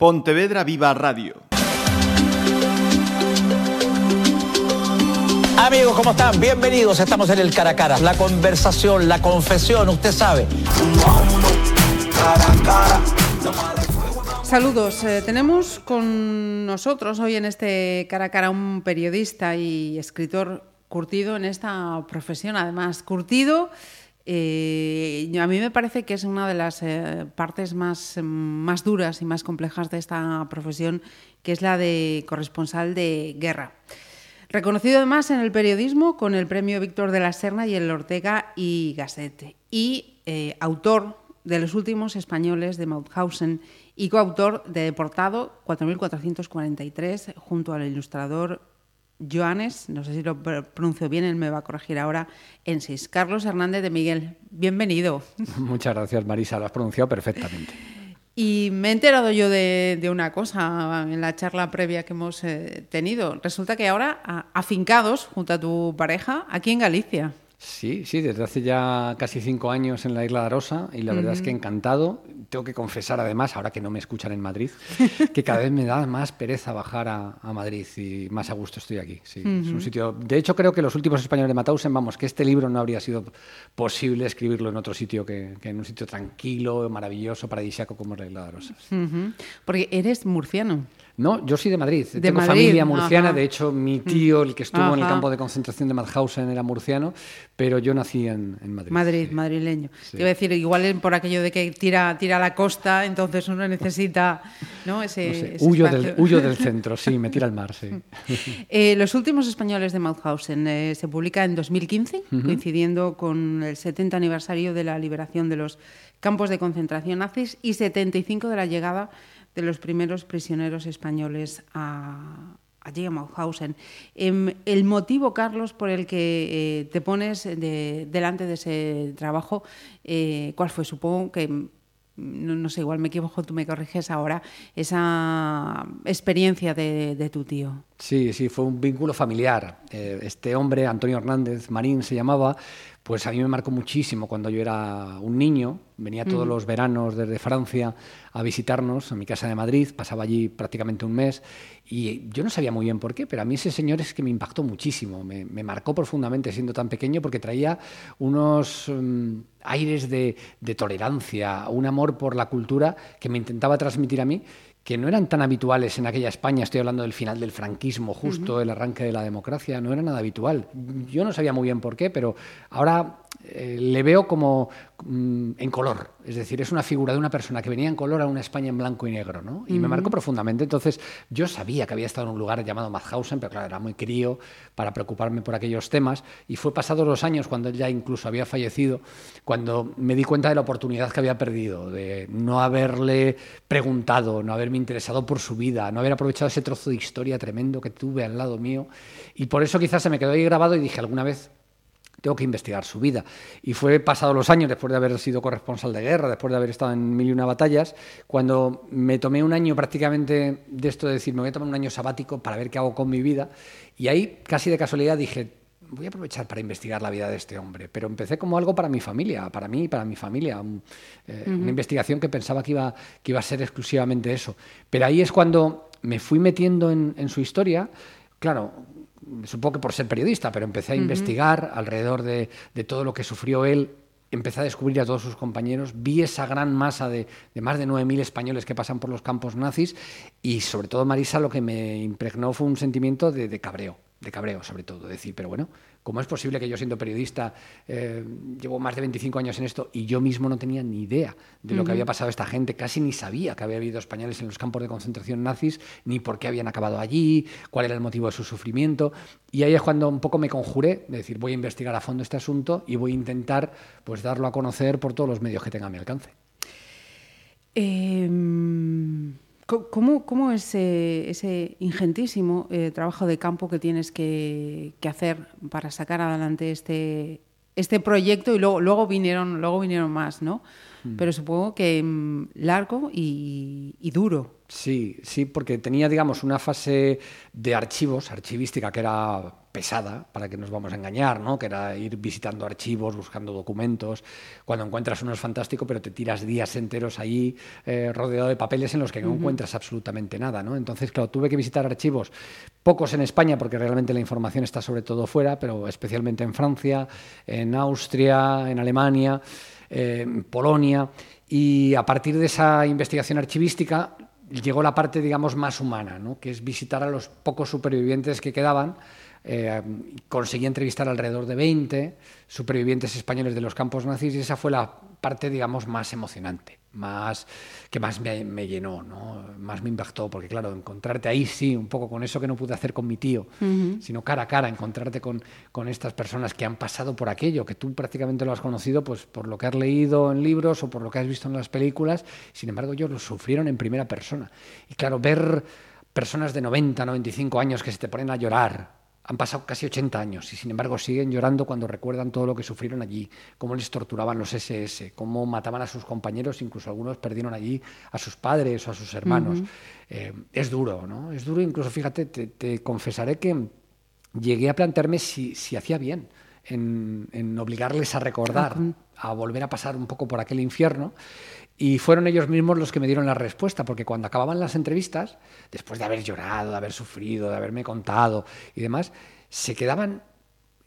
Pontevedra Viva Radio. Amigos, ¿cómo están? Bienvenidos. Estamos en el cara a cara. La conversación, la confesión, usted sabe. Saludos. Eh, tenemos con nosotros hoy en este cara a cara un periodista y escritor curtido en esta profesión. Además, curtido eh, a mí me parece que es una de las eh, partes más, más duras y más complejas de esta profesión, que es la de corresponsal de guerra. Reconocido además en el periodismo con el premio Víctor de la Serna y el Ortega y Gasset. Y eh, autor de los últimos españoles de Mauthausen y coautor de Deportado 4443 junto al ilustrador Joanes, no sé si lo pronuncio bien, él me va a corregir ahora, en seis. Carlos Hernández de Miguel, bienvenido. Muchas gracias, Marisa, lo has pronunciado perfectamente. Y me he enterado yo de, una cosa en la charla previa que hemos eh, tenido. Resulta que ahora, afincados junto a tu pareja, aquí en Galicia. Sí, sí, desde hace ya casi cinco años en la Isla de Arosa y la verdad es que encantado. Tengo que confesar además, ahora que no me escuchan en Madrid, que cada vez me da más pereza bajar a, Madrid y más a gusto estoy aquí. Sí, es un sitio. De hecho, creo que los últimos españoles de Matausen, vamos, que este libro no habría sido posible escribirlo en otro sitio que, en un sitio tranquilo, maravilloso, paradisíaco como la Isla de Arosa. Porque eres murciano. No, yo soy de Madrid. Tengo familia murciana. De hecho, mi tío, el que estuvo en el campo de concentración de Mauthausen, era murciano, pero yo nací en, Madrid. Madrid, madrileño. Te iba a decir, igual por aquello de que tira, tira la costa, entonces uno necesita ¿no? ese, huyo, del, huyo, del, centro, sí, me tira al mar, sí. Eh, los últimos españoles de Mauthausen eh, se publica en 2015, coincidiendo con el 70 aniversario de la liberación de los campos de concentración nazis y 75 de la llegada de los primeros prisioneros españoles a, allí a Mauthausen. Em, el motivo, Carlos, por el que eh, te pones delante de ese trabajo, eh, ¿cuál fue? Supongo que no, sé, igual me equivoco, tú me corriges ahora, esa experiencia de, tu tío. Sí, sí, fue un vínculo familiar. Eh, este hombre, Antonio Hernández Marín se llamaba, pues a mí me marcó muchísimo cuando yo era un niño. Venía todos los veranos desde Francia a visitarnos a mi casa de Madrid, pasaba allí prácticamente un mes y yo no sabía muy bien por qué, pero a mí ese señor es que me impactó muchísimo, me, marcó profundamente siendo tan pequeño porque traía unos mm, aires de, de tolerancia, un amor por la cultura que me intentaba transmitir a mí que no eran tan habituales en aquella España, estoy hablando del final del franquismo, justo el arranque de la democracia, no era nada habitual. Yo no sabía muy bien por qué, pero ahora eh, le veo como mm, en color, es decir, es una figura de una persona que venía en color a una España en blanco y negro, ¿no? Y me marcó profundamente. Entonces, yo sabía que había estado en un lugar llamado Mauthausen, pero claro, era muy crío para preocuparme por aquellos temas. Y fue pasados los años, cuando él ya incluso había fallecido, cuando me di cuenta de la oportunidad que había perdido, de no haberle preguntado, no haberme interesado por su vida, no haber aprovechado ese trozo de historia tremendo que tuve al lado mío. Y por eso quizás se me quedó ahí grabado y dije alguna vez tengo que investigar su vida. Y fue pasado los años, después de haber sido corresponsal de guerra, después de haber estado en mil y una batallas, cuando me tomé un año prácticamente de esto de decir, me voy a tomar un año sabático para ver qué hago con mi vida. Y ahí, casi de casualidad, dije, voy a aprovechar para investigar la vida de este hombre. Pero empecé como algo para mi familia, para mí y para mi familia. Eh, una investigación que pensaba que iba, que iba a ser exclusivamente eso. Pero ahí es cuando me fui metiendo en, en su historia. Claro, supongo que por ser periodista, pero empecé a investigar alrededor de, todo lo que sufrió él empecé a descubrir a todos sus compañeros, vi esa gran masa de, más de 9.000 españoles que pasan por los campos nazis y sobre todo Marisa lo que me impregnó fue un sentimiento de, de cabreo, de cabreo sobre todo, decir, pero bueno, ¿Cómo es posible que yo siendo periodista eh, llevo más de 25 años en esto y yo mismo no tenía ni idea de lo que había pasado a esta gente? Casi ni sabía que había habido españoles en los campos de concentración nazis, ni por qué habían acabado allí, cuál era el motivo de su sufrimiento. Y ahí es cuando un poco me conjuré de decir, voy a investigar a fondo este asunto y voy a intentar pues, darlo a conocer por todos los medios que tenga a mi alcance. Eh... ¿Cómo, es ese ingentísimo eh, trabajo de campo que tienes que, hacer para sacar adelante este, este proyecto? Y luego, luego, vinieron, luego vinieron más, ¿no? pero supongo que mm, largo y, y duro. Sí, sí, porque tenía, digamos, una fase de archivos, archivística, que era pesada, para que nos vamos a engañar, ¿no? que era ir visitando archivos, buscando documentos. Cuando encuentras uno es fantástico, pero te tiras días enteros allí eh, rodeado de papeles en los que no encuentras absolutamente nada. ¿no? Entonces, claro, tuve que visitar archivos, pocos en España, porque realmente la información está sobre todo fuera, pero especialmente en Francia, en Austria, en Alemania, eh, en Polonia. Y a partir de esa investigación archivística, llegó la parte, digamos, más humana, ¿no? que es visitar a los pocos supervivientes que quedaban. Eh, conseguí entrevistar alrededor de 20 supervivientes españoles de los campos nazis y esa fue la parte, digamos, más emocionante, más, que más me, llenó, ¿no? más me impactó, porque claro, encontrarte ahí sí, un poco con eso que no pude hacer con mi tío, sino cara a cara, encontrarte con, con estas personas que han pasado por aquello, que tú prácticamente lo has conocido pues, por lo que has leído en libros o por lo que has visto en las películas, sin embargo ellos lo sufrieron en primera persona. Y claro, ver personas de 90, 95 años que se te ponen a llorar, han pasado casi 80 años y sin embargo siguen llorando cuando recuerdan todo lo que sufrieron allí, cómo les torturaban los SS, cómo mataban a sus compañeros, incluso algunos perdieron allí a sus padres o a sus hermanos. Eh, es duro, ¿no? Es duro, incluso fíjate, te, confesaré que llegué a plantearme si, hacía bien en, obligarles a recordar, a volver a pasar un poco por aquel infierno. Y fueron ellos mismos los que me dieron la respuesta, porque cuando acababan las entrevistas, después de haber llorado, de haber sufrido, de haberme contado y demás, se quedaban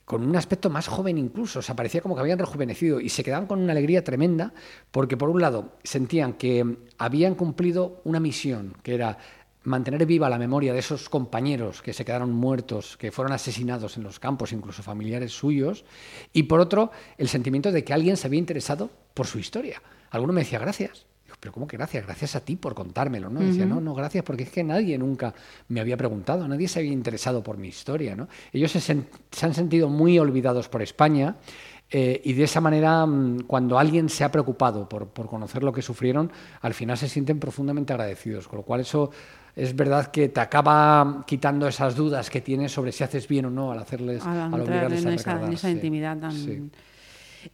con un aspecto más joven incluso, o sea, parecía como que habían rejuvenecido y se quedaban con una alegría tremenda, porque por un lado sentían que habían cumplido una misión, que era mantener viva la memoria de esos compañeros que se quedaron muertos, que fueron asesinados en los campos, incluso familiares suyos, y por otro, el sentimiento de que alguien se había interesado por su historia. Alguno me decía, gracias. Digo, pero ¿cómo que gracias? Gracias a ti por contármelo, ¿no? Decía, no, no, gracias, porque es que nadie nunca me había preguntado, nadie se había interesado por mi historia, ¿no? Ellos se, han sentido muy olvidados por España eh, y de esa manera, mm, cuando alguien se ha preocupado por, conocer lo que sufrieron, al final se sienten profundamente agradecidos, con lo cual eso es verdad que te acaba quitando esas dudas que tienes sobre si haces bien o no al hacerles al, en, esa, en esa intimidad tan,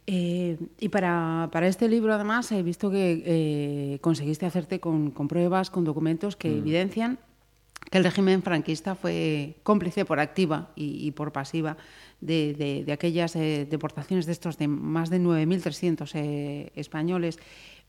eh, y para, para, este libro, además, he visto que eh, conseguiste hacerte con, con, pruebas, con documentos que mm. evidencian que el régimen franquista fue cómplice por activa y, por pasiva de, de, aquellas eh, deportaciones de estos de más de 9.300 españoles.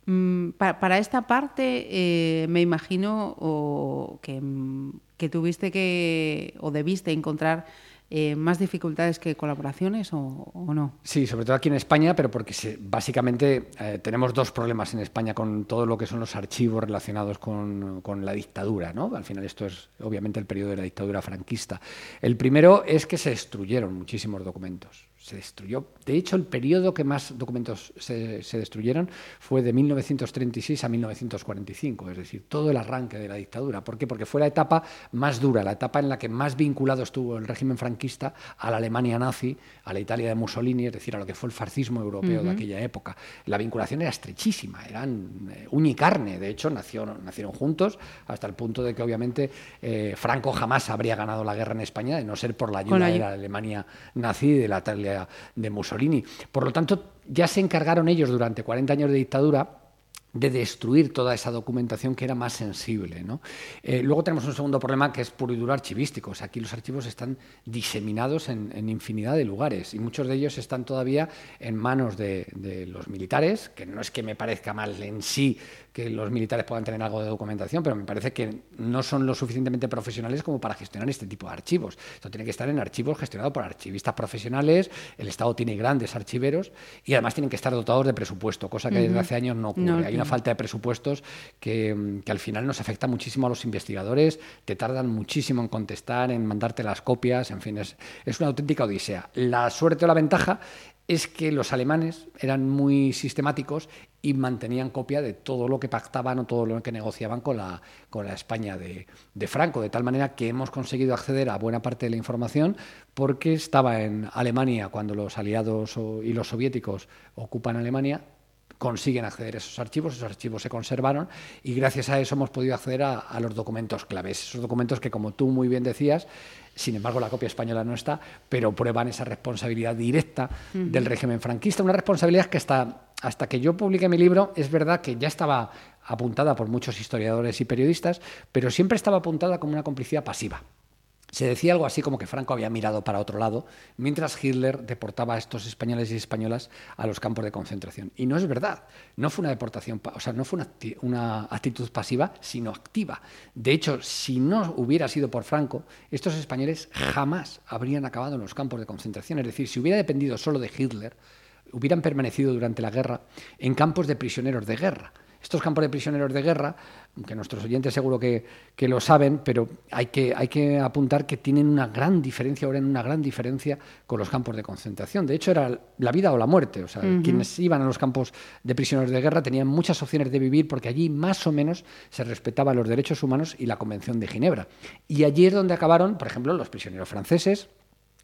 Mm, para, esta parte, me imagino o que, tuviste que o debiste encontrar eh, más dificultades que colaboraciones o, no? Sí, sobre todo aquí en España, pero porque básicamente eh, tenemos dos problemas en España con todo lo que son los archivos relacionados con, con, la dictadura. ¿no? Al final esto es obviamente el periodo de la dictadura franquista. El primero es que se destruyeron muchísimos documentos se destruyó. De hecho, el periodo que más documentos se, destruyeron fue de 1936 a 1945, es decir, todo el arranque de la dictadura. ¿Por qué? Porque fue la etapa más dura, la etapa en la que más vinculado estuvo el régimen franquista a la Alemania nazi, a la Italia de Mussolini, es decir, a lo que fue el fascismo europeo de aquella época. La vinculación era estrechísima, eran eh, uña y carne. De hecho, nacieron, nacieron juntos hasta el punto de que, obviamente, eh, Franco jamás habría ganado la guerra en España de no ser por la ayuda de la Alemania nazi y de la Italia de Mussolini. Por lo tanto, ya se encargaron ellos durante 40 años de dictadura de destruir toda esa documentación que era más sensible. Eh, luego tenemos un segundo problema que es puro y duro archivístico. aquí los archivos están diseminados en, infinidad de lugares y muchos de ellos están todavía en manos de, de, los militares, que no es que me parezca mal en sí que los militares puedan tener algo de documentación, pero me parece que no son lo suficientemente profesionales como para gestionar este tipo de archivos. Esto tiene que estar en archivos gestionados por archivistas profesionales, el Estado tiene grandes archiveros y además tienen que estar dotados de presupuesto, cosa que desde hace años no ocurre. Hay una falta de presupuestos que, que, al final nos afecta muchísimo a los investigadores, te tardan muchísimo en contestar, en mandarte las copias, en fin, es, es una auténtica odisea. La suerte o la ventaja es que los alemanes eran muy sistemáticos y mantenían copia de todo lo que pactaban o todo lo que negociaban con la, con la España de, Franco, de tal manera que hemos conseguido acceder a buena parte de la información porque estaba en Alemania cuando los aliados y los soviéticos ocupan Alemania, consiguen acceder a esos archivos, esos archivos se conservaron y gracias a eso hemos podido acceder a, a los documentos claves, esos documentos que como tú muy bien decías, sin embargo, la copia española no está, pero prueban esa responsabilidad directa del régimen franquista, una responsabilidad que hasta hasta que yo publiqué mi libro, es verdad que ya estaba apuntada por muchos historiadores y periodistas, pero siempre estaba apuntada como una complicidad pasiva. Se decía algo así como que Franco había mirado para otro lado mientras Hitler deportaba a estos españoles y españolas a los campos de concentración. Y no es verdad. No fue una deportación, o sea, no fue una, actitud pasiva, sino activa. De hecho, si no hubiera sido por Franco, estos españoles jamás habrían acabado en los campos de concentración. Es decir, si hubiera dependido solo de Hitler, hubieran permanecido durante la guerra en campos de prisioneros de guerra. Estos campos de prisioneros de guerra, que nuestros oyentes seguro que, lo saben, pero hay que, hay que apuntar que tienen una gran diferencia, ahora en una gran diferencia con los campos de concentración. De hecho, era la vida o la muerte. O sea, quienes iban a los campos de prisioneros de guerra tenían muchas opciones de vivir porque allí más o menos se respetaban los derechos humanos y la Convención de Ginebra. Y allí es donde acabaron, por ejemplo, los prisioneros franceses,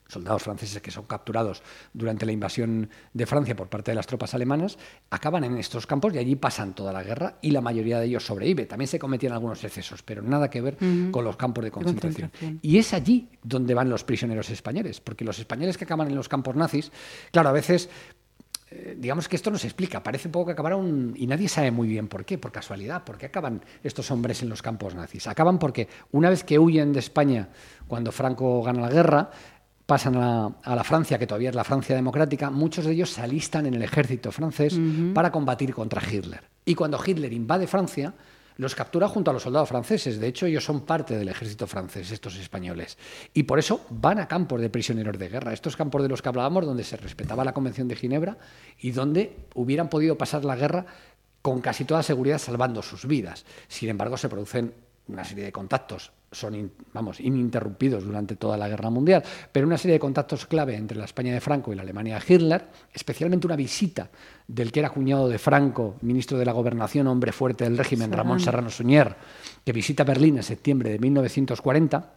soldados franceses que son capturados durante la invasión de Francia por parte de las tropas alemanas, acaban en estos campos y allí pasan toda la guerra y la mayoría de ellos sobrevive. También se cometían algunos excesos, pero nada que ver con los campos de concentración. Y es allí donde van los prisioneros españoles, porque los españoles que acaban en los campos nazis, claro, a veces eh, digamos que esto no se explica, parece un poco que acabaron y nadie sabe muy bien por qué, por casualidad, por qué acaban estos hombres en los campos nazis. Acaban porque una vez que huyen de España cuando Franco gana la guerra, pasan a la, Francia, que todavía es la Francia democrática, muchos de ellos se alistan en el ejército francés para combatir contra Hitler. Y cuando Hitler invade Francia, los captura junto a los soldados franceses. De hecho, ellos son parte del ejército francés, estos españoles. Y por eso van a campos de prisioneros de guerra, estos campos de los que hablábamos, donde se respetaba la Convención de Ginebra y donde hubieran podido pasar la guerra con casi toda seguridad salvando sus vidas. Sin embargo, se producen una serie de contactos son, vamos, ininterrumpidos durante toda la guerra mundial, pero una serie de contactos clave entre la España de Franco y la Alemania de Hitler, especialmente una visita del que era cuñado de Franco, ministro de la Gobernación, hombre fuerte del régimen, Ramón Serrano Suñer, que visita Berlín en septiembre de 1940.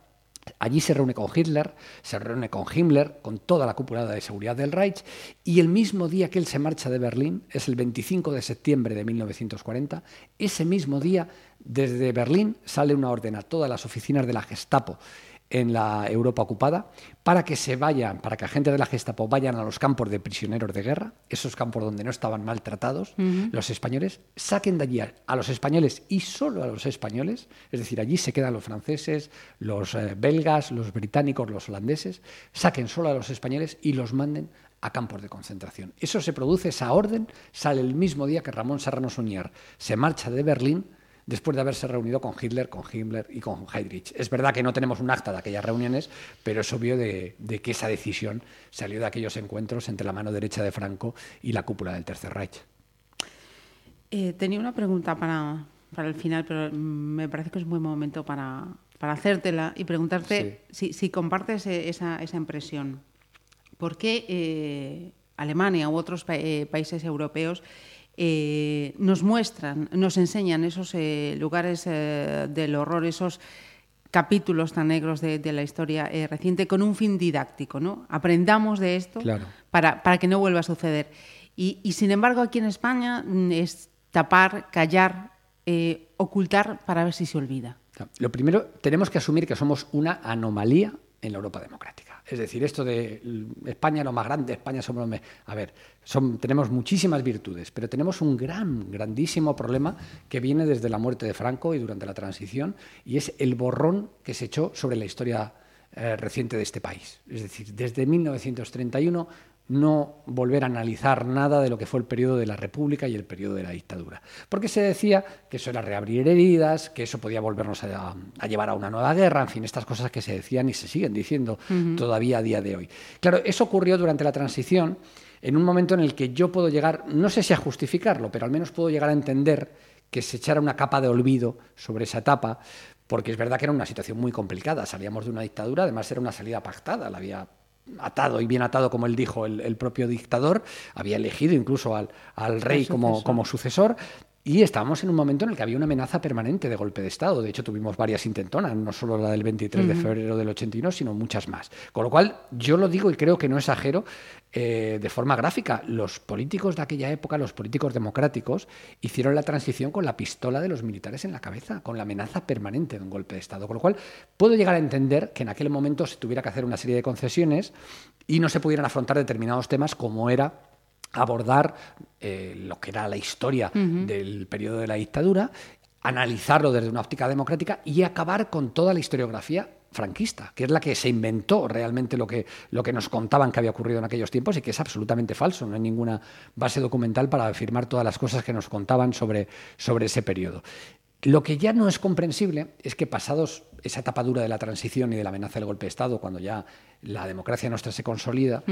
Allí se reúne con Hitler, se reúne con Himmler, con toda la cúpula de seguridad del Reich, y el mismo día que él se marcha de Berlín, es el 25 de septiembre de 1940, ese mismo día desde Berlín sale una orden a todas las oficinas de la Gestapo en la Europa ocupada para que se vayan, para que agentes de la Gestapo vayan a los campos de prisioneros de guerra, esos campos donde no estaban maltratados los españoles, saquen de allí a, los españoles y solo a los españoles, es decir, allí se quedan los franceses, los eh, belgas, los británicos, los holandeses, saquen solo a los españoles y los manden a campos de concentración. Eso se produce, esa orden sale el mismo día que Ramón Serrano Suñer se marcha de Berlín después de haberse reunido con Hitler, con Himmler y con Heydrich. Es verdad que no tenemos un acta de aquellas reuniones, pero es obvio de, que esa decisión salió de aquellos encuentros entre la mano derecha de Franco y la cúpula del Tercer Reich. Eh, tenía una pregunta para, el final, pero me parece que es un buen momento para, hacértela y preguntarte si, compartes e, esa, impresión. ¿Por qué eh, Alemania u otros eh, países europeos eh, nos muestran, nos enseñan esos eh, lugares eh, del horror, esos capítulos tan negros de, la historia reciente con un fin didáctico, ¿no? Aprendamos de esto para, para, que no vuelva a suceder. Y, sin embargo aquí en España mm, es tapar, callar, ocultar para ver si se olvida. Lo primero, tenemos que asumir que somos una anomalía en la Europa democrática. Es decir, esto de España lo más grande, España somos los... A ver, tenemos muchísimas virtudes, pero tenemos un gran, grandísimo problema que viene desde la muerte de Franco y durante la transición, y es el borrón que se echó sobre la historia eh, reciente de este país. Es decir, desde 1931 no volver a analizar nada de lo que fue el periodo de la República y el periodo de la dictadura. Porque se decía que eso era reabrir heridas, que eso podía volvernos a, llevar a una nueva guerra, en fin, estas cosas que se decían y se siguen diciendo todavía a día de hoy. Claro, eso ocurrió durante la transición, en un momento en el que yo puedo llegar, no sé si a justificarlo, pero al menos puedo llegar a entender que se echara una capa de olvido sobre esa etapa, porque es verdad que era una situación muy complicada. Salíamos de una dictadura, además era una salida pactada, la había atado y bien atado, como él dijo, el, propio dictador, había elegido incluso al, rey como, como, sucesor, y estábamos en un momento en el que había una amenaza permanente de golpe de Estado. De hecho, tuvimos varias intentonas, no solo la del 23 de febrero del 81, sino muchas más. Con lo cual, yo lo digo y creo que no exagero eh, de forma gráfica. Los políticos de aquella época, los políticos democráticos, hicieron la transición con la pistola de los militares en la cabeza, con la amenaza permanente de un golpe de Estado. Con lo cual, puedo llegar a entender que en aquel momento se tuviera que hacer una serie de concesiones y no se pudieran afrontar determinados temas como era abordar eh, lo que era la historia del periodo de la dictadura, analizarlo desde una óptica democrática y acabar con toda la historiografía franquista, que es la que se inventó realmente lo que, lo que nos contaban que había ocurrido en aquellos tiempos y que es absolutamente falso. No hay ninguna base documental para afirmar todas las cosas que nos contaban sobre, sobre ese periodo. Lo que ya no es comprensible es que pasados esa etapa dura de la transición y de la amenaza del golpe de Estado, cuando ya la democracia nuestra se consolida,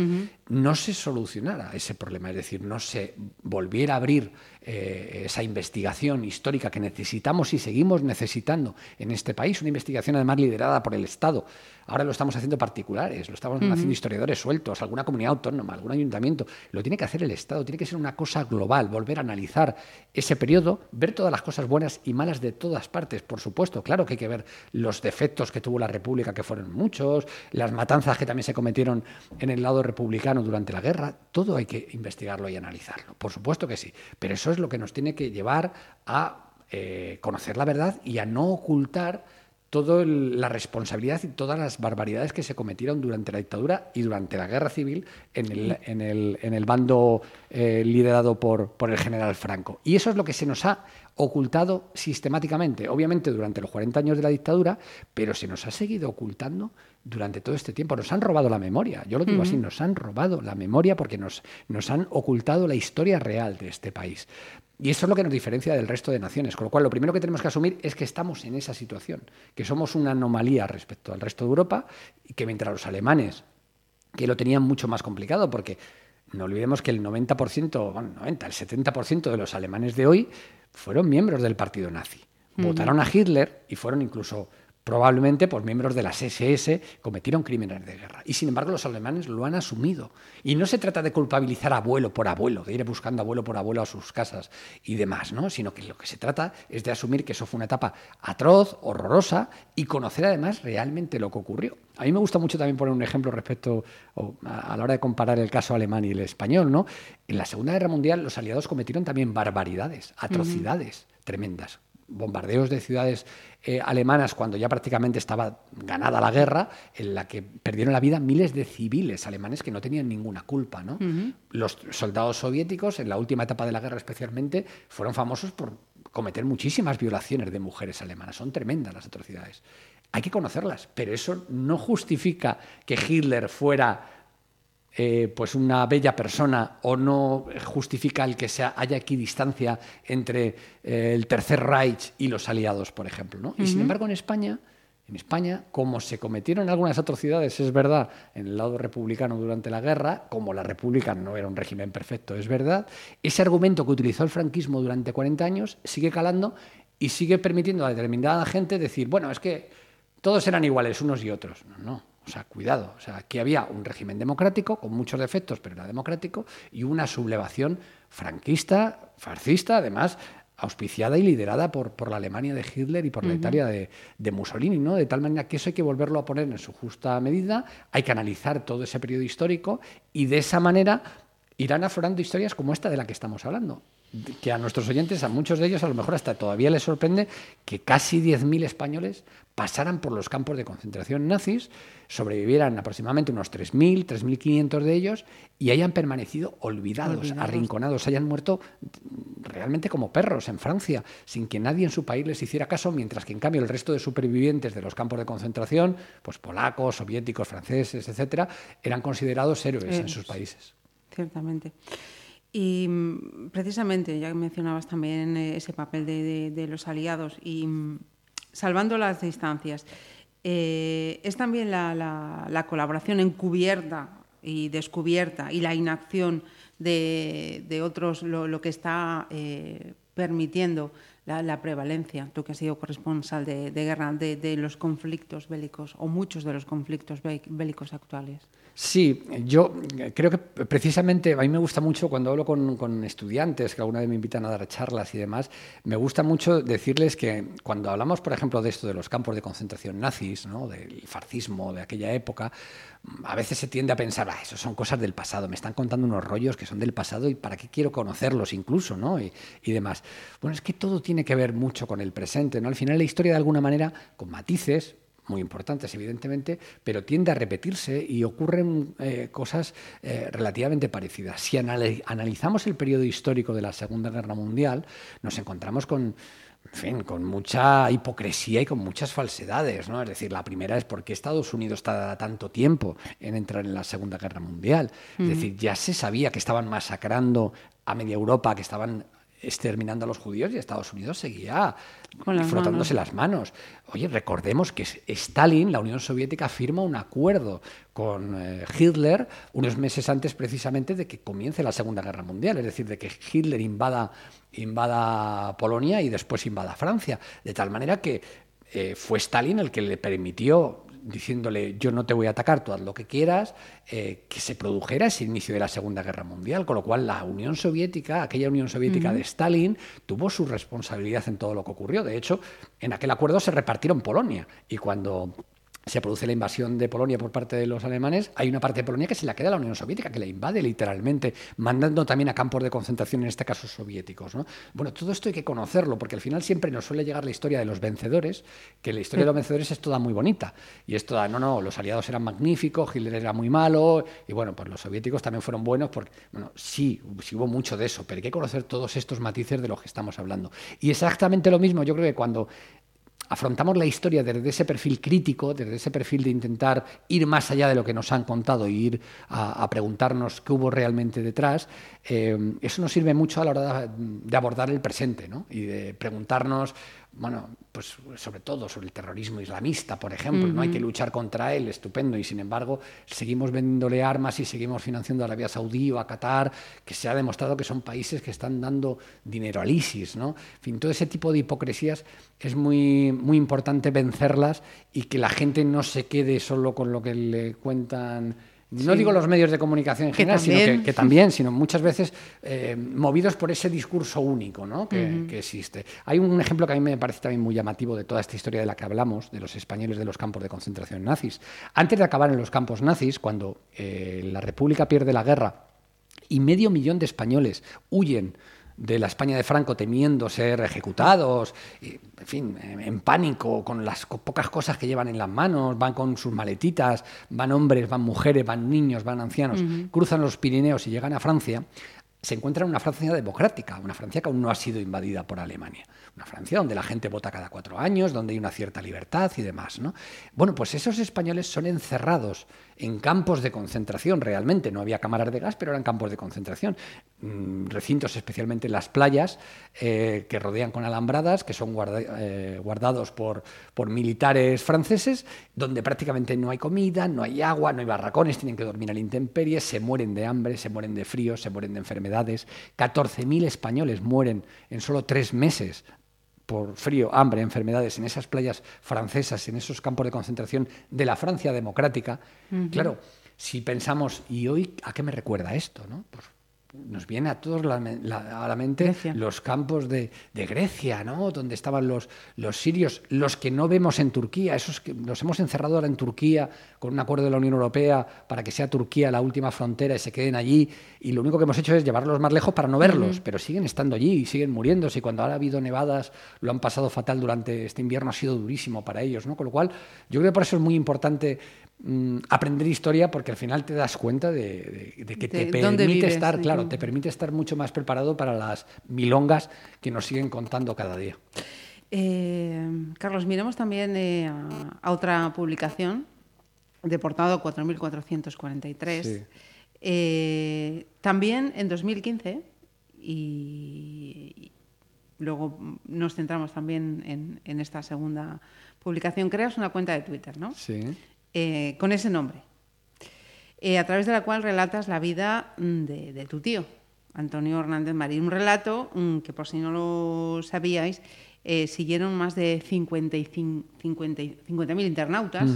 no se solucionara ese problema, es decir, no se volviera a abrir eh, esa investigación histórica que necesitamos y seguimos necesitando en este país, una investigación además liderada por el Estado. Ahora lo estamos haciendo particulares, lo estamos haciendo historiadores sueltos, alguna comunidad autónoma, algún ayuntamiento. Lo tiene que hacer el Estado, tiene que ser una cosa global, volver a analizar ese periodo, ver todas las cosas buenas y malas de todas partes, por supuesto. Claro que hay que ver los defectos que tuvo la República, que fueron muchos, las matanzas que también se cometieron en el lado republicano durante la guerra. Todo hay que investigarlo y analizarlo, por supuesto que sí. Pero eso es lo que nos tiene que llevar a eh, conocer la verdad y a no ocultar toda la responsabilidad y todas las barbaridades que se cometieron durante la dictadura y durante la guerra civil en el, en el, en el bando eh, liderado por, por el general Franco. Y eso es lo que se nos ha ocultado sistemáticamente, obviamente durante los 40 años de la dictadura, pero se nos ha seguido ocultando durante todo este tiempo. Nos han robado la memoria, yo lo digo así, nos han robado la memoria porque nos, nos han ocultado la historia real de este país. Y eso es lo que nos diferencia del resto de naciones. Con lo cual, lo primero que tenemos que asumir es que estamos en esa situación, que somos una anomalía respecto al resto de Europa y que mientras los alemanes, que lo tenían mucho más complicado, porque no olvidemos que el 90%, bueno, 90, el 70% de los alemanes de hoy fueron miembros del partido nazi. Votaron a Hitler y fueron incluso Probablemente pues, miembros de las SS cometieron crímenes de guerra. Y sin embargo los alemanes lo han asumido. Y no se trata de culpabilizar abuelo por abuelo, de ir buscando abuelo por abuelo a sus casas y demás, ¿no? sino que lo que se trata es de asumir que eso fue una etapa atroz, horrorosa y conocer además realmente lo que ocurrió. A mí me gusta mucho también poner un ejemplo respecto a, la hora de comparar el caso alemán y el español. ¿no? En la Segunda Guerra Mundial los aliados cometieron también barbaridades, atrocidades tremendas bombardeos de ciudades eh, alemanas cuando ya prácticamente estaba ganada la guerra, en la que perdieron la vida miles de civiles alemanes que no tenían ninguna culpa. ¿no? Los soldados soviéticos, en la última etapa de la guerra especialmente, fueron famosos por cometer muchísimas violaciones de mujeres alemanas. Son tremendas las atrocidades. Hay que conocerlas, pero eso no justifica que Hitler fuera eh, pues una bella persona o no justifica el que sea, haya equidistancia entre eh, el Tercer Reich y los aliados, por ejemplo. ¿no? Y sin embargo en España, en España, como se cometieron algunas atrocidades, es verdad, en el lado republicano durante la guerra, como la República no era un régimen perfecto, es verdad, ese argumento que utilizó el franquismo durante 40 años sigue calando y sigue permitiendo a determinada gente decir, bueno, es que todos eran iguales unos y otros. No, no. O sea, cuidado. O sea, aquí había un régimen democrático, con muchos defectos, pero era democrático, y una sublevación franquista, fascista, además, auspiciada y liderada por, por la Alemania de Hitler y por la Italia de, de, Mussolini, ¿no? De tal manera que eso hay que volverlo a poner en su justa medida, hay que analizar todo ese periodo histórico y de esa manera irán aflorando historias como esta de la que estamos hablando que a nuestros oyentes, a muchos de ellos, a lo mejor hasta todavía les sorprende que casi 10.000 españoles pasaran por los campos de concentración nazis, sobrevivieran aproximadamente unos 3.000, 3.500 de ellos y hayan permanecido olvidados, arrinconados, hayan muerto realmente como perros en Francia, sin que nadie en su país les hiciera caso, mientras que en cambio el resto de supervivientes de los campos de concentración, pues polacos, soviéticos, franceses, etcétera, eran considerados héroes en sus países. Ciertamente. Y mm, precisamente, ya mencionabas también eh, ese papel de, los aliados y mm, salvando las distancias, eh, es también la, colaboración encubierta y descubierta y la inacción de, otros lo, que está eh, permitiendo la, prevalencia, tú que has sido corresponsal de, guerra, de, los conflictos bélicos o muchos de los conflictos bélicos actuales. Sí, yo creo que precisamente a mí me gusta mucho cuando hablo con, estudiantes que alguna vez me invitan a dar charlas y demás, me gusta mucho decirles que cuando hablamos, por ejemplo, de esto de los campos de concentración nazis, ¿no? del fascismo de aquella época, a veces se tiende a pensar, ah, eso son cosas del pasado, me están contando unos rollos que son del pasado y para qué quiero conocerlos incluso, ¿no? Y, y demás. Bueno, es que todo tiene que ver mucho con el presente, ¿no? Al final la historia de alguna manera, con matices, muy importantes, evidentemente, pero tiende a repetirse y ocurren eh, cosas eh, relativamente parecidas. Si analizamos el periodo histórico de la Segunda Guerra Mundial, nos encontramos con en fin, con mucha hipocresía y con muchas falsedades, ¿no? Es decir, la primera es por qué Estados Unidos está tanto tiempo en entrar en la Segunda Guerra Mundial. Es decir, ya se sabía que estaban masacrando a media Europa, que estaban exterminando a los judíos y Estados Unidos seguía frotándose las manos. Oye, recordemos que Stalin, la Unión Soviética, firma un acuerdo con eh, Hitler unos meses antes precisamente de que comience la Segunda Guerra Mundial, es decir, de que Hitler invada, invada Polonia y después invada Francia, de tal manera que eh, fue Stalin el que le permitió diciéndole yo no te voy a atacar, tú haz lo que quieras, eh, que se produjera ese inicio de la Segunda Guerra Mundial, con lo cual la Unión Soviética, aquella Unión Soviética de Stalin, tuvo su responsabilidad en todo lo que ocurrió. De hecho, en aquel acuerdo se repartieron Polonia. Y cuando se produce la invasión de Polonia por parte de los alemanes, hay una parte de Polonia que se la queda a la Unión Soviética, que la invade literalmente, mandando también a campos de concentración, en este caso soviéticos. ¿no? Bueno, todo esto hay que conocerlo, porque al final siempre nos suele llegar la historia de los vencedores, que la historia de los vencedores es toda muy bonita. Y es toda, no, no, los aliados eran magníficos, Hitler era muy malo, y bueno, pues los soviéticos también fueron buenos, porque, bueno, sí, sí hubo mucho de eso, pero hay que conocer todos estos matices de los que estamos hablando. Y exactamente lo mismo, yo creo que cuando afrontamos la historia desde ese perfil crítico, desde ese perfil de intentar ir más allá de lo que nos han contado y ir a, preguntarnos qué hubo realmente detrás, eh, eso nos sirve mucho a la hora de, de abordar el presente ¿no? y de preguntarnos bueno, pues sobre todo sobre el terrorismo islamista, por ejemplo, no hay que luchar contra él, estupendo, y sin embargo seguimos vendiéndole armas y seguimos financiando a Arabia Saudí o a Qatar, que se ha demostrado que son países que están dando dinero al ISIS, ¿no? En fin, todo ese tipo de hipocresías es muy, muy importante vencerlas y que la gente no se quede solo con lo que le cuentan no digo los medios de comunicación en general, sino que, también, sino muchas veces eh, movidos por ese discurso único ¿no? que, existe. Hay un ejemplo que a mí me parece también muy llamativo de toda esta historia de la que hablamos, de los españoles de los campos de concentración nazis. Antes de acabar en los campos nazis, cuando eh, la República pierde la guerra y medio millón de españoles huyen de la España de Franco temiendo ser ejecutados, en fin, en pánico, con las pocas cosas que llevan en las manos, van con sus maletitas, van hombres, van mujeres, van niños, van ancianos, cruzan los Pirineos y llegan a Francia, se encuentran en una Francia democrática, una Francia que aún no ha sido invadida por Alemania. Una Francia donde la gente vota cada cuatro años, donde hay una cierta libertad y demás. ¿no? Bueno, pues esos españoles son encerrados en campos de concentración realmente. No había cámaras de gas, pero eran campos de concentración. Mm, recintos especialmente en las playas eh, que rodean con alambradas, que son eh, guardados por, por militares franceses, donde prácticamente no hay comida, no hay agua, no hay barracones, tienen que dormir a la intemperie, se mueren de hambre, se mueren de frío, se mueren de enfermedades. 14.000 españoles mueren en solo tres meses por frío, hambre, enfermedades en esas playas francesas, en esos campos de concentración de la Francia democrática, claro, si pensamos, ¿y hoy a qué me recuerda esto? ¿no? Pues nos viene a todos a la mente los campos de, Grecia, ¿no? donde estaban los, los sirios, los que no vemos en Turquía, esos que los hemos encerrado ahora en Turquía con un acuerdo de la Unión Europea para que sea Turquía la última frontera y se queden allí, y lo único que hemos hecho es llevarlos más lejos para no verlos, pero siguen estando allí y siguen muriéndose, y cuando ahora ha habido nevadas lo han pasado fatal durante este invierno, ha sido durísimo para ellos, ¿no? con lo cual yo creo que por eso es muy importante Mm, aprender historia porque al final te das cuenta de, que te permite estar, claro, te permite estar mucho más preparado para las milongas que nos siguen contando cada día. Eh, Carlos, miremos también eh, a, otra publicación, Deportado 4443. Eh, también en 2015, y, luego nos centramos también en, en, esta segunda publicación, creas una cuenta de Twitter, ¿no? Sí. Eh, con ese nombre, eh, a través de la cual relatas la vida mm, de, tu tío, Antonio Hernández Marín. Un relato mm, que, por si no lo sabíais, eh, siguieron más de 50.000 50, internautas.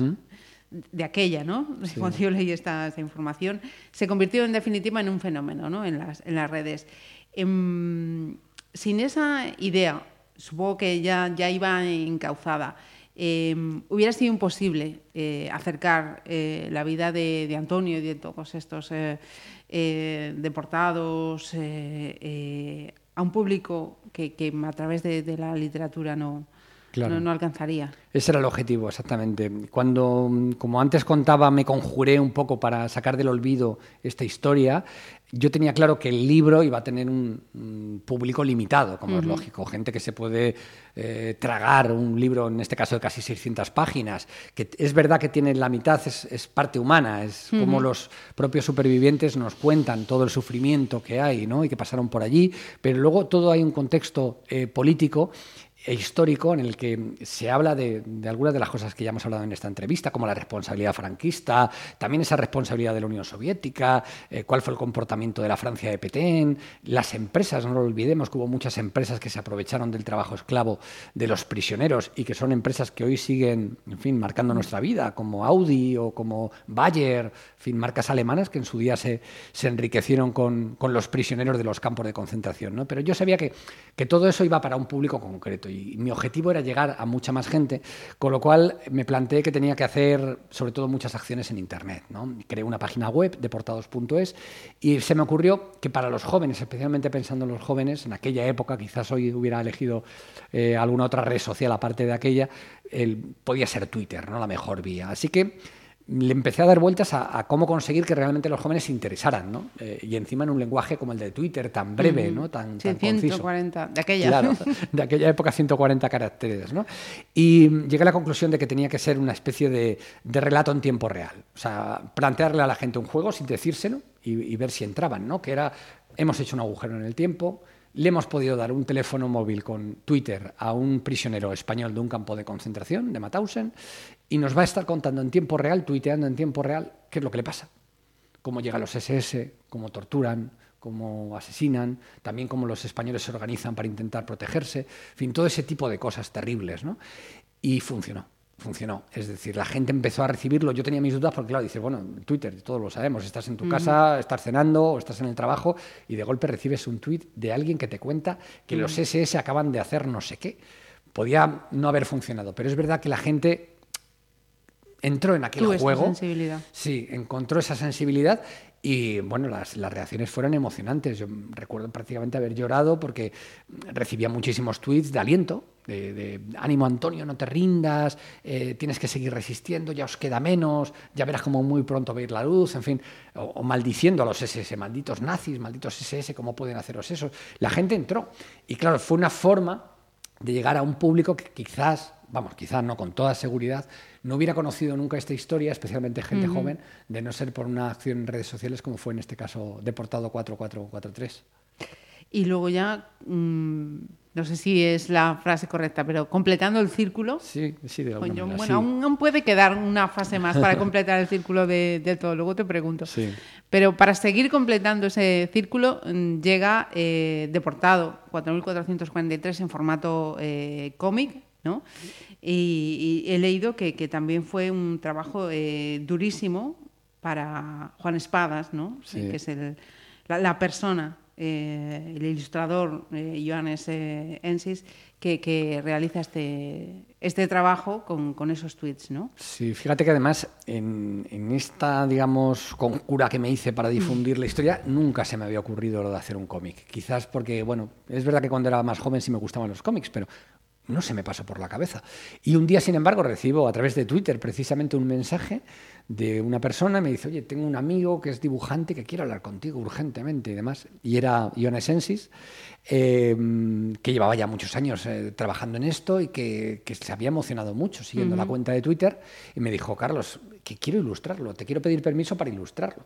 De aquella, ¿no? Cuando yo leí esta, información, se convirtió en definitiva en un fenómeno ¿no? en, las, en las redes. Em, sin esa idea, supongo que ya, ya iba encauzada, Em, hubiera sido imposible eh, acercar eh, la vida de, Antonio y de todos estos eh, deportados a un público que, a través de, la literatura no, no, no alcanzaría. Ese era el objetivo, exactamente. Cuando, como antes contaba, me conjuré un poco para sacar del olvido esta historia, yo tenía claro que el libro iba a tener un, público limitado, como es lógico, gente que se puede eh, tragar un libro, en este caso de casi 600 páginas, que es verdad que tiene la mitad, es, parte humana, es como los propios supervivientes nos cuentan todo el sufrimiento que hay ¿no? y que pasaron por allí, pero luego todo hay un contexto eh, político histórico en el que se habla de, algunas de las cosas que ya hemos hablado en esta entrevista, como la responsabilidad franquista, también esa responsabilidad de la Unión Soviética, eh, cuál fue el comportamiento de la Francia de Petén, las empresas, no lo olvidemos que hubo muchas empresas que se aprovecharon del trabajo esclavo de los prisioneros y que son empresas que hoy siguen, en fin, marcando nuestra vida, como Audi o como Bayer, en fin, marcas alemanas que en su día se, enriquecieron con, los prisioneros de los campos de concentración. Pero yo sabía que, que todo eso iba para un público concreto y mi objetivo era llegar a mucha más gente, con lo cual me planteé que tenía que hacer sobre todo muchas acciones en Internet. ¿no? Creé una página web, deportados.es, y se me ocurrió que para los jóvenes, especialmente pensando en los jóvenes, en aquella época, quizás hoy hubiera elegido eh, alguna otra red social aparte de aquella, podía ser Twitter, ¿no? la mejor vía. Así que le empecé a dar vueltas a, cómo conseguir que realmente los jóvenes se interesaran, ¿no? Eh, y encima en un lenguaje como el de Twitter, tan breve, ¿no? Tan, sí, 140, de aquella. Claro, de aquella época 140 caracteres, ¿no? Y llegué a la conclusión de que tenía que ser una especie de, relato en tiempo real. O sea, plantearle a la gente un juego sin decírselo y, y ver si entraban, ¿no? Que era, hemos hecho un agujero en el tiempo, le hemos podido dar un teléfono móvil con Twitter a un prisionero español de un campo de concentración, de Mauthausen, y nos va a estar contando en tiempo real, tuiteando en tiempo real, qué es lo que le pasa. Cómo llegan los SS, cómo torturan, cómo asesinan, también cómo los españoles se organizan para intentar protegerse, en fin, todo ese tipo de cosas terribles. ¿no? Y funcionó funcionó. Es decir, la gente empezó a recibirlo. Yo tenía mis dudas porque, claro, dices, bueno, Twitter, todos lo sabemos, estás en tu casa, estás cenando o estás en el trabajo y de golpe recibes un tweet de alguien que te cuenta que los SS acaban de hacer no sé qué. Podía no haber funcionado, pero es verdad que la gente entró en aquel juego. Sensibilidad. Sí, encontró esa sensibilidad y bueno, las, las, reacciones fueron emocionantes. Yo recuerdo prácticamente haber llorado porque recibía muchísimos tweets de aliento, de, ánimo Antonio, no te rindas, eh, tienes que seguir resistiendo, ya os queda menos, ya verás como muy pronto ver la luz, en fin, o, maldiciendo a los SS, malditos nazis, malditos SS, ¿cómo pueden haceros eso? La gente entró y claro, fue una forma de llegar a un público que quizás, vamos, quizás no con toda seguridad, no hubiera conocido nunca esta historia, especialmente gente joven, de no ser por una acción en redes sociales como fue en este caso Deportado 4443. Y luego ya, mm, no sé si es la frase correcta, pero completando el círculo. Sí, sí, de alguna manera, Bueno, aún, puede quedar una fase más para completar el círculo de, todo, luego te pregunto. Sí. Pero para seguir completando ese círculo, mm, llega eh, Deportado 4443 en formato eh, cómic, ¿no? Y, he leído que, también fue un trabajo eh, durísimo para Juan Espadas, ¿no? que es la, persona, eh, el ilustrador eh, Johannes Ensis, que, realiza este, este trabajo con, esos tweets, ¿no? Sí, fíjate que además en, en, esta, digamos, conjura que me hice para difundir la historia, nunca se me había ocurrido lo de hacer un cómic. Quizás porque, bueno, es verdad que cuando era más joven sí me gustaban los cómics, pero no se me pasó por la cabeza. Y un día, sin embargo, recibo a través de Twitter precisamente un mensaje de una persona, me dice, oye, tengo un amigo que es dibujante que quiere hablar contigo urgentemente y demás. Y era Ione Sensis, em, que llevaba ya muchos años eh, trabajando en esto y que, se había emocionado mucho siguiendo la cuenta de Twitter. Y me dijo, Carlos, que quiero ilustrarlo, te quiero pedir permiso para ilustrarlo.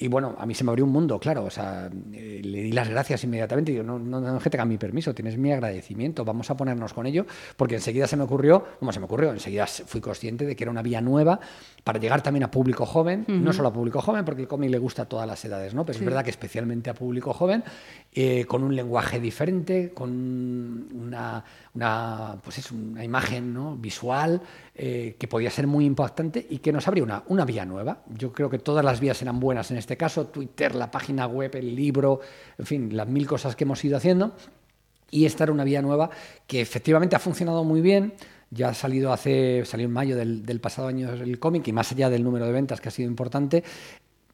Y bueno, a mí se me abrió un mundo, claro. O sea, eh, le di las gracias inmediatamente. Digo, no, no, no que tenga mi permiso, tienes mi agradecimiento, vamos a ponernos con ello, porque enseguida se me ocurrió, ¿cómo se me ocurrió? Enseguida fui consciente de que era una vía nueva para llegar también a público joven, no solo a público joven, porque el cómic le gusta a todas las edades, ¿no? Pero es verdad que especialmente a público joven, eh, con un lenguaje diferente, con una, una, pues es una imagen ¿no? visual eh, que podía ser muy impactante y que nos abría una, una vía nueva. Yo creo que todas las vías eran buenas en este caso, Twitter, la página web, el libro, en fin, las mil cosas que hemos ido haciendo. Y esta era una vía nueva que efectivamente ha funcionado muy bien. Ya ha salido hace, salió en mayo del, del pasado año el cómic y más allá del número de ventas que ha sido importante,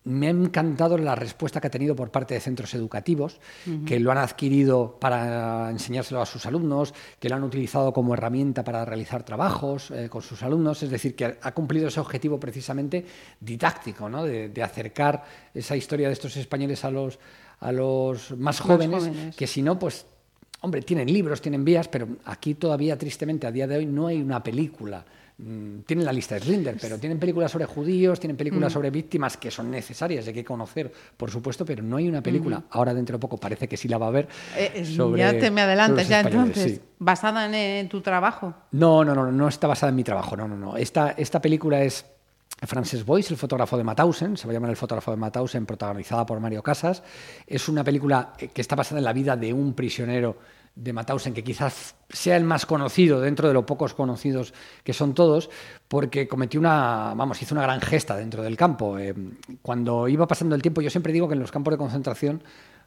me ha encantado la respuesta que ha tenido por parte de centros educativos, que lo han adquirido para enseñárselo a sus alumnos, que lo han utilizado como herramienta para realizar trabajos eh, con sus alumnos, es decir, que ha cumplido ese objetivo precisamente didáctico, ¿no? de, acercar esa historia de estos españoles a los, a los más jóvenes, que si no, pues, hombre, tienen libros, tienen vías, pero aquí todavía, tristemente, a día de hoy no hay una película Mm, tienen la lista de Slinder, pero tienen películas sobre judíos, tienen películas mm. sobre víctimas que son necesarias, hay que conocer, por supuesto, pero no hay una película, ahora dentro de poco parece que sí la va a haber. Eh, ya te me adelantas, ya entonces, ¿basada en, tu trabajo? No, no, no, no está basada en mi trabajo, no, no, no. Esta, esta película es Frances Boyce, el fotógrafo de Mauthausen, se va a llamar El fotógrafo de Mauthausen, protagonizada por Mario Casas. Es una película que está basada en la vida de un prisionero de Mauthausen, que quizás sea el más conocido dentro de los pocos conocidos que son todos, porque cometió una, vamos, hizo una gran gesta dentro del campo. Eh, cuando iba pasando el tiempo, yo siempre digo que en los campos de concentración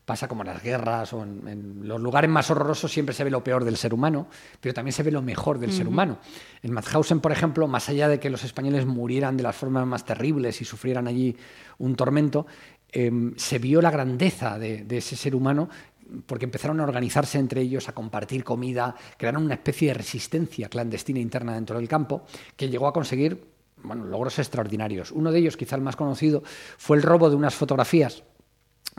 pasa como en las guerras o en, los lugares más horrorosos siempre se ve lo peor del ser humano, pero también se ve lo mejor del ser humano. En Mauthausen, por ejemplo, más allá de que los españoles murieran de las formas más terribles y sufrieran allí un tormento, eh, se vio la grandeza de, de, ese ser humano porque empezaron a organizarse entre ellos, a compartir comida, crearon una especie de resistencia clandestina interna dentro del campo, que llegó a conseguir bueno, logros extraordinarios. Uno de ellos, quizá el más conocido, fue el robo de unas fotografías,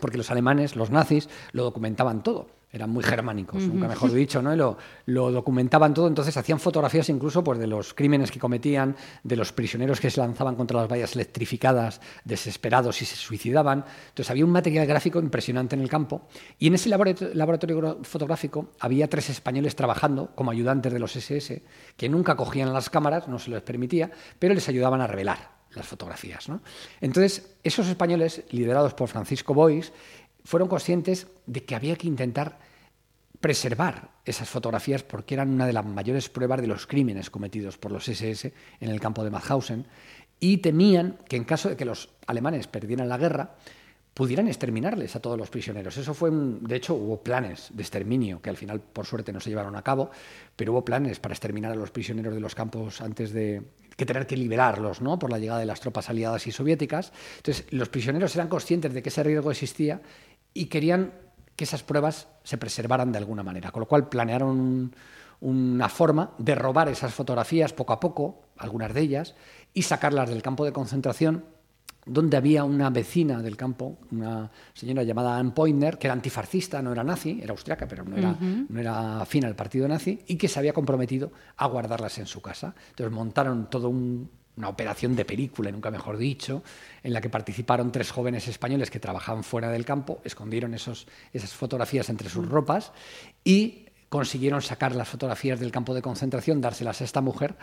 porque los alemanes, los nazis, lo documentaban todo. Eran muy germánicos, nunca mejor dicho, ¿no? Y lo, lo, documentaban todo, entonces hacían fotografías incluso pues, de los crímenes que cometían, de los prisioneros que se lanzaban contra las vallas electrificadas, desesperados y se suicidaban. Entonces había un material gráfico impresionante en el campo. Y en ese laboratorio fotográfico había tres españoles trabajando como ayudantes de los SS que nunca cogían las cámaras, no se les permitía, pero les ayudaban a revelar las fotografías. ¿no? Entonces, esos españoles, liderados por Francisco Bois, fueron conscientes de que había que intentar preservar esas fotografías porque eran una de las mayores pruebas de los crímenes cometidos por los SS en el campo de Mauthausen y temían que en caso de que los alemanes perdieran la guerra pudieran exterminarles a todos los prisioneros. Eso fue, de hecho, hubo planes de exterminio que al final, por suerte, no se llevaron a cabo, pero hubo planes para exterminar a los prisioneros de los campos antes de que tener que liberarlos, ¿no? Por la llegada de las tropas aliadas y soviéticas. Entonces, los prisioneros eran conscientes de que ese riesgo existía y querían que esas pruebas se preservaran de alguna manera, con lo cual planearon una forma de robar esas fotografías poco a poco, algunas de ellas, y sacarlas del campo de concentración, donde había una vecina del campo, una señora llamada Anne Pointner, que era antifascista, no era nazi, era austriaca, pero no era, no era afín al partido nazi, y que se había comprometido a guardarlas en su casa. Entonces montaron todo un, una operación de película, nunca mejor dicho, en la que participaron tres jóvenes españoles que trabajaban fuera del campo, escondieron esos, esas fotografías entre sus ropas y consiguieron sacar las fotografías del campo de concentración, dárselas a esta mujer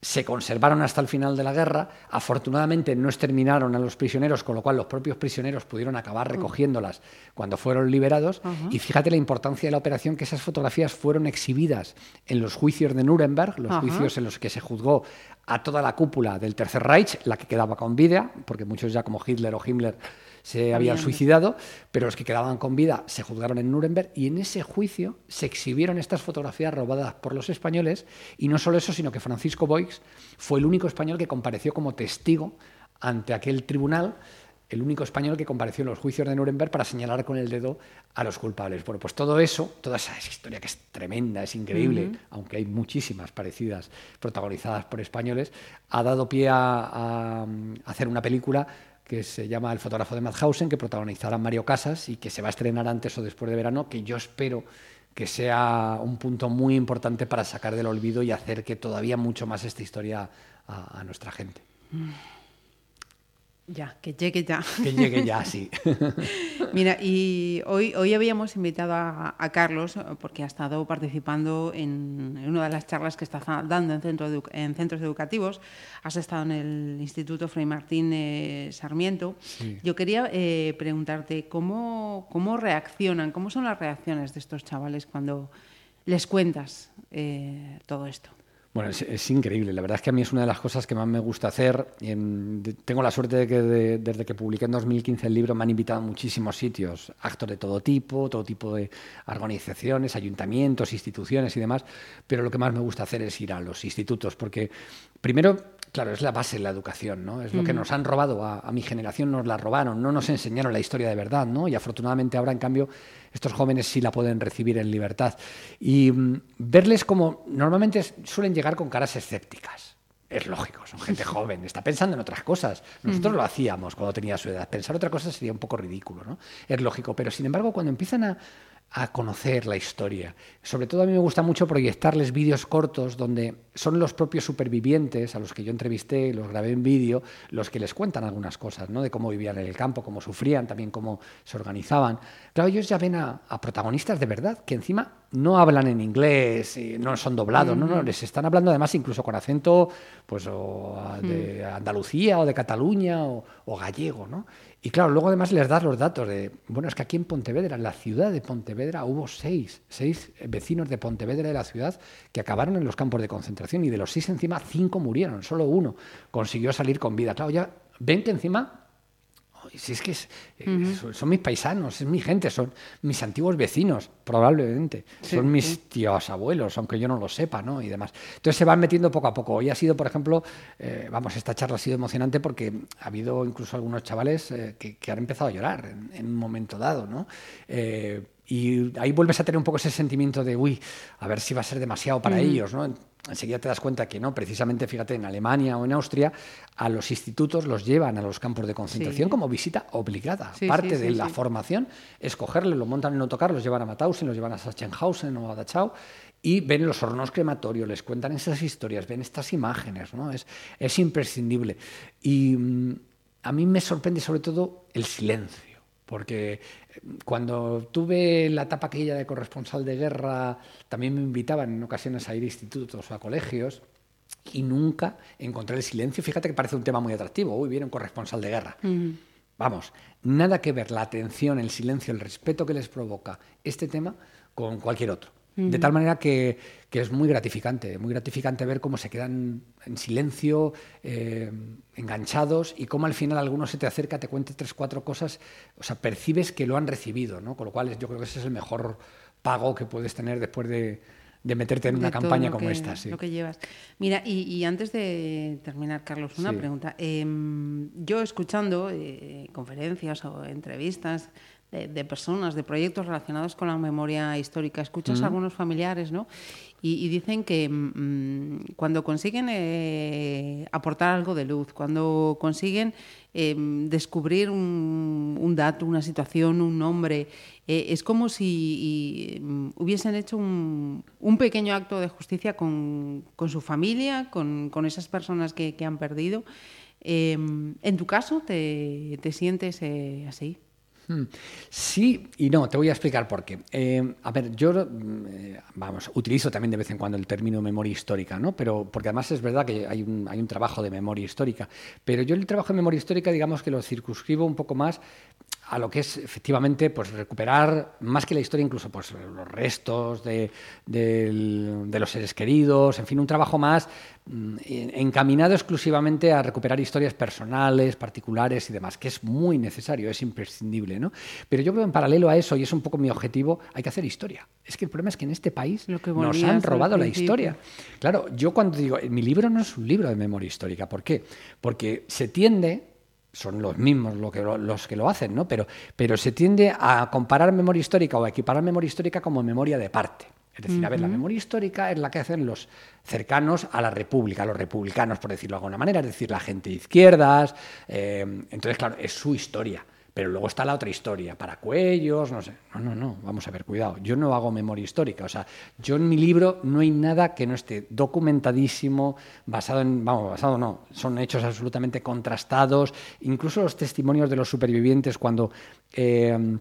se conservaron hasta el final de la guerra. Afortunadamente no exterminaron a los prisioneros, con lo cual los propios prisioneros pudieron acabar recogiéndolas cuando fueron liberados. Y fíjate la importancia de la operación, que esas fotografías fueron exhibidas en los juicios de Nuremberg, los juicios en los que se juzgó a toda la cúpula del Tercer Reich, la que quedaba con vida, porque muchos ya como Hitler o Himmler se habían suicidado, pero los que quedaban con vida se juzgaron en Nuremberg y en ese juicio se exhibieron estas fotografías robadas por los españoles y no solo eso, sino que Francisco Boix fue el único español que compareció como testigo ante aquel tribunal el único español que compareció en los juicios de Nuremberg para señalar con el dedo a los culpables. Bueno, pues todo eso, toda esa, historia que es tremenda, es increíble, aunque hay muchísimas parecidas protagonizadas por españoles, ha dado pie a hacer una película que se llama El fotógrafo de Madhausen, que protagonizará Mario Casas y que se va a estrenar antes o después de verano, que yo espero que sea un punto muy importante para sacar del olvido y hacer que todavía mucho más esta historia a, a nuestra gente. Mm. Ya, que llegue ya. Que llegue ya, sí. Mira, y hoy, hoy habíamos invitado a, Carlos, porque ha estado participando en, una de las charlas que está dando en, centro en centros educativos. Has estado en el Instituto Fray Martín Sarmiento. Yo quería eh, preguntarte cómo, cómo reaccionan, cómo son las reacciones de estos chavales cuando les cuentas eh, todo esto. Bueno, es, increíble. La verdad es que a mí es una de las cosas que más me gusta hacer. tengo la suerte de que desde que publiqué en 2015 el libro me han invitado a muchísimos sitios, actos de todo tipo, todo tipo de organizaciones, ayuntamientos, instituciones y demás. Pero lo que más me gusta hacer es ir a los institutos, porque primero claro, es la base de la educación, ¿no? Es lo que nos han robado, a, mi generación nos la robaron, no nos enseñaron la historia de verdad, ¿no? Y afortunadamente ahora, en cambio, estos jóvenes sí la pueden recibir en libertad. Y mm, verles como normalmente suelen llegar con caras escépticas. Es lógico, son gente joven, está pensando en otras cosas. Nosotros lo hacíamos cuando tenía su edad. Pensar otra cosa sería un poco ridículo, ¿no? Es lógico, pero sin embargo, cuando empiezan a, a conocer la historia. Sobre todo a mí me gusta mucho proyectarles vídeos cortos donde son los propios supervivientes a los que yo entrevisté, los grabé en vídeo, los que les cuentan algunas cosas, ¿no? De cómo vivían en el campo, cómo sufrían, también cómo se organizaban. Claro, ellos ya ven a, protagonistas de verdad que encima no hablan en inglés, y no son doblados, no, no, les están hablando además incluso con acento pues de Andalucía o de Cataluña o, o gallego, ¿no? Y claro, luego además les das los datos de, bueno, es que aquí en Pontevedra, en la ciudad de Pontevedra, hubo seis, seis vecinos de Pontevedra de la ciudad que acabaron en los campos de concentración y de los seis encima, cinco murieron, solo uno consiguió salir con vida. Claro, ya ven que encima si es que eh, son, mis paisanos, es mi gente, son mis antiguos vecinos, probablemente. son mis tíos abuelos, aunque yo no lo sepa, ¿no? Y demás. Entonces se van metiendo poco a poco. Hoy ha sido, por ejemplo, eh, vamos, esta charla ha sido emocionante porque ha habido incluso algunos chavales eh, que, han empezado a llorar en, un momento dado, ¿no? y ahí vuelves a tener un poco ese sentimiento de, uy, a ver si va a ser demasiado para ellos, ¿no? Enseguida te das cuenta que no, precisamente, fíjate, en Alemania o en Austria, a los institutos los llevan a los campos de concentración como visita obligada. Parte de la formación es cogerles, lo montan en autocar, los llevan a Mauthausen, los llevan a Sachsenhausen o a Dachau y ven los hornos crematorios, les cuentan esas historias, ven estas imágenes, ¿no? Es, es imprescindible. Y mm, a mí me sorprende sobre todo el silencio porque eh, cuando tuve la etapa aquella de corresponsal de guerra, también me invitaban en ocasiones a ir a institutos o a colegios y nunca encontré el silencio. Fíjate que parece un tema muy atractivo. Uy, viene un corresponsal de guerra. Vamos, nada que ver la atención, el silencio, el respeto que les provoca este tema con cualquier otro. De tal manera que, es muy gratificante, muy gratificante ver cómo se quedan en silencio, eh, enganchados, y cómo al final alguno se te acerca, te cuenta tres, cuatro cosas, o sea, percibes que lo han recibido, ¿no? Con lo cual yo creo que ese es el mejor pago que puedes tener después de, meterte en una campaña como esta. Sí. Lo que llevas. Mira, y, antes de terminar, Carlos, una pregunta. Em, yo escuchando eh, conferencias o entrevistas de, personas, de proyectos relacionados con la memoria histórica. Escuchas a algunos familiares, ¿no? Y, dicen que mm, cuando consiguen eh, aportar algo de luz, cuando consiguen em, descubrir un, dato, una situación, un nombre, eh, es como si mm, hubiesen hecho un, pequeño acto de justicia con, su familia, con, esas personas que, han perdido. Em, ¿En tu caso te, te sientes eh, así? Hmm. Sí y no, te voy a explicar por qué. Eh, a ver, yo, eh, vamos, utilizo también de vez en cuando el término memoria histórica, ¿no? Pero, porque además es verdad que hay un, hay un trabajo de memoria histórica, pero yo el trabajo de memoria histórica, digamos que lo circunscribo un poco más a lo que es efectivamente pues recuperar más que la historia incluso pues los restos de, los seres queridos en fin un trabajo más mm, encaminado exclusivamente a recuperar historias personales particulares y demás que es muy necesario es imprescindible no pero yo creo en paralelo a eso y es un poco mi objetivo hay que hacer historia. Es que el problema es que en este país nos han robado la historia. Claro yo cuando digo mi libro no es un libro de memoria histórica ¿por qué? porque se tiende son los mismos lo que, los que lo hacen, ¿no? Pero, pero se tiende a comparar memoria histórica o a equiparar memoria histórica como memoria de parte. Es decir, a ver, la memoria histórica es la que hacen los cercanos a la República, los republicanos, por decirlo de alguna manera, es decir, la gente de izquierdas. Eh, entonces, claro, es su historia. Pero luego está la otra historia, para cuellos, no sé. No, no, no, vamos a ver, cuidado. Yo no hago memoria histórica. O sea, yo en mi libro no hay nada que no esté documentadísimo, basado en, vamos, basado no, son hechos absolutamente contrastados. Incluso los testimonios de los supervivientes cuando... Eh,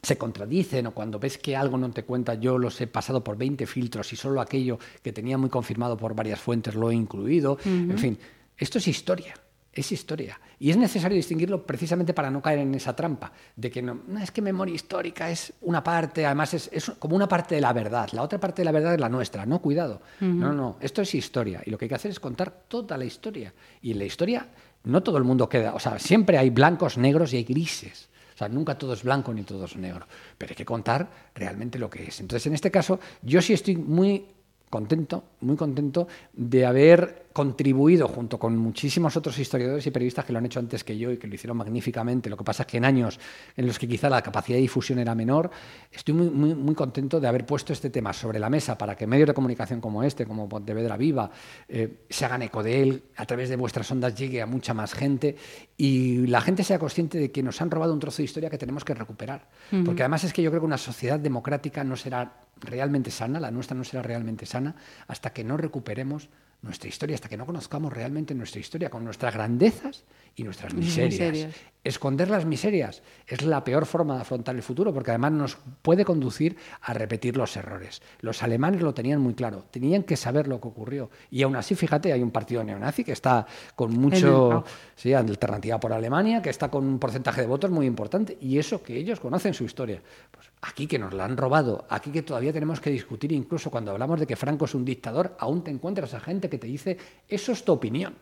se contradicen o cuando ves que algo no te cuenta, yo los he pasado por 20 filtros y solo aquello que tenía muy confirmado por varias fuentes lo he incluido. En fin, esto es historia es historia. Y es necesario distinguirlo precisamente para no caer en esa trampa de que no, es que memoria histórica es una parte, además es, como una parte de la verdad. La otra parte de la verdad es la nuestra, no cuidado. No, no, esto es historia. Y lo que hay que hacer es contar toda la historia. Y en la historia no todo el mundo queda, o sea, siempre hay blancos, negros y hay grises. O sea, nunca todo es blanco ni todo es negro. Pero hay que contar realmente lo que es. Entonces, en este caso, yo sí estoy muy contento, muy contento de haber contribuido junto con muchísimos otros historiadores y periodistas que lo han hecho antes que yo y que lo hicieron magníficamente. Lo que pasa es que en años en los que quizá la capacidad de difusión era menor, estoy muy, muy, muy contento de haber puesto este tema sobre la mesa para que medios de comunicación como este, como Pontevedra Viva, eh, se hagan eco de él, a través de vuestras ondas llegue a mucha más gente y la gente sea consciente de que nos han robado un trozo de historia que tenemos que recuperar. Porque además es que yo creo que una sociedad democrática no será realmente sana, la nuestra no será realmente sana, hasta que no recuperemos nuestra historia, hasta que no conozcamos realmente nuestra historia, con nuestras grandezas y nuestras miserias. Esconder las miserias es la peor forma de afrontar el futuro, porque además nos puede conducir a repetir los errores. Los alemanes lo tenían muy claro, tenían que saber lo que ocurrió. Y aún así, fíjate, hay un partido neonazi que está con mucho, sí, alternativa por Alemania, que está con un porcentaje de votos muy importante, y eso que ellos conocen su historia. Pues aquí que nos la han robado, aquí que todavía tenemos que discutir, incluso cuando hablamos de que Franco es un dictador, aún te encuentras a gente que te dice, eso es tu opinión.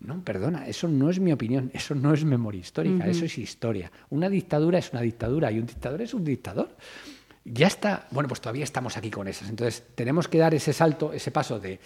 No, perdona, eso no es mi opinión, eso no es memoria histórica, eso es historia. Una dictadura es una dictadura y un dictador es un dictador. Ya está, bueno, pues todavía estamos aquí con esas. Entonces, tenemos que dar ese salto, ese paso de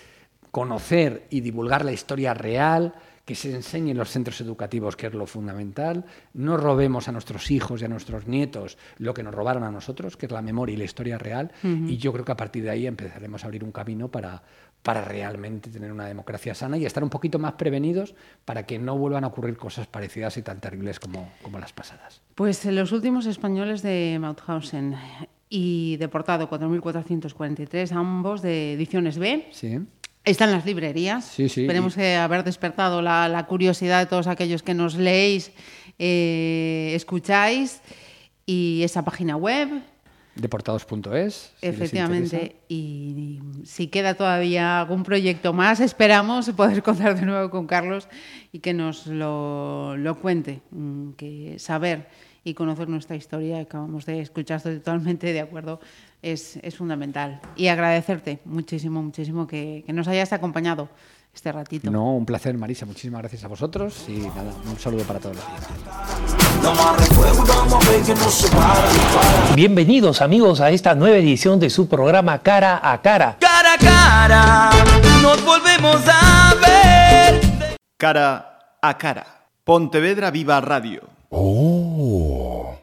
conocer y divulgar la historia real, que se enseñe en los centros educativos, que es lo fundamental. No robemos a nuestros hijos y a nuestros nietos lo que nos robaron a nosotros, que es la memoria y la historia real. Y yo creo que a partir de ahí empezaremos a abrir un camino para, para realmente tener una democracia sana y estar un poquito más prevenidos para que no vuelvan a ocurrir cosas parecidas y tan terribles como, como las pasadas. Pues los últimos españoles de Mauthausen y Deportado 4443, ambos de ediciones B. Sí. Están en las librerías. Sí, sí. Esperemos que haber despertado la, la, curiosidad de todos aquellos que nos leéis, eh, escucháis y esa página web Deportados.es. Efectivamente. y si queda todavía algún proyecto más, esperamos poder contar de nuevo con Carlos y que nos lo, lo cuente. Mm, que saber y conocer nuestra historia, acabamos de escuchar, totalmente de acuerdo, es, es fundamental. Y agradecerte muchísimo, muchísimo que, que nos hayas acompañado este ratito. No, un placer, Marisa. Muchísimas gracias a vosotros y nada, un saludo para todos los Bienvenidos amigos a esta nueva edición de su programa Cara a Cara. Cara a cara, nos volvemos a ver. Cara a cara. Pontevedra Viva Radio. Oh.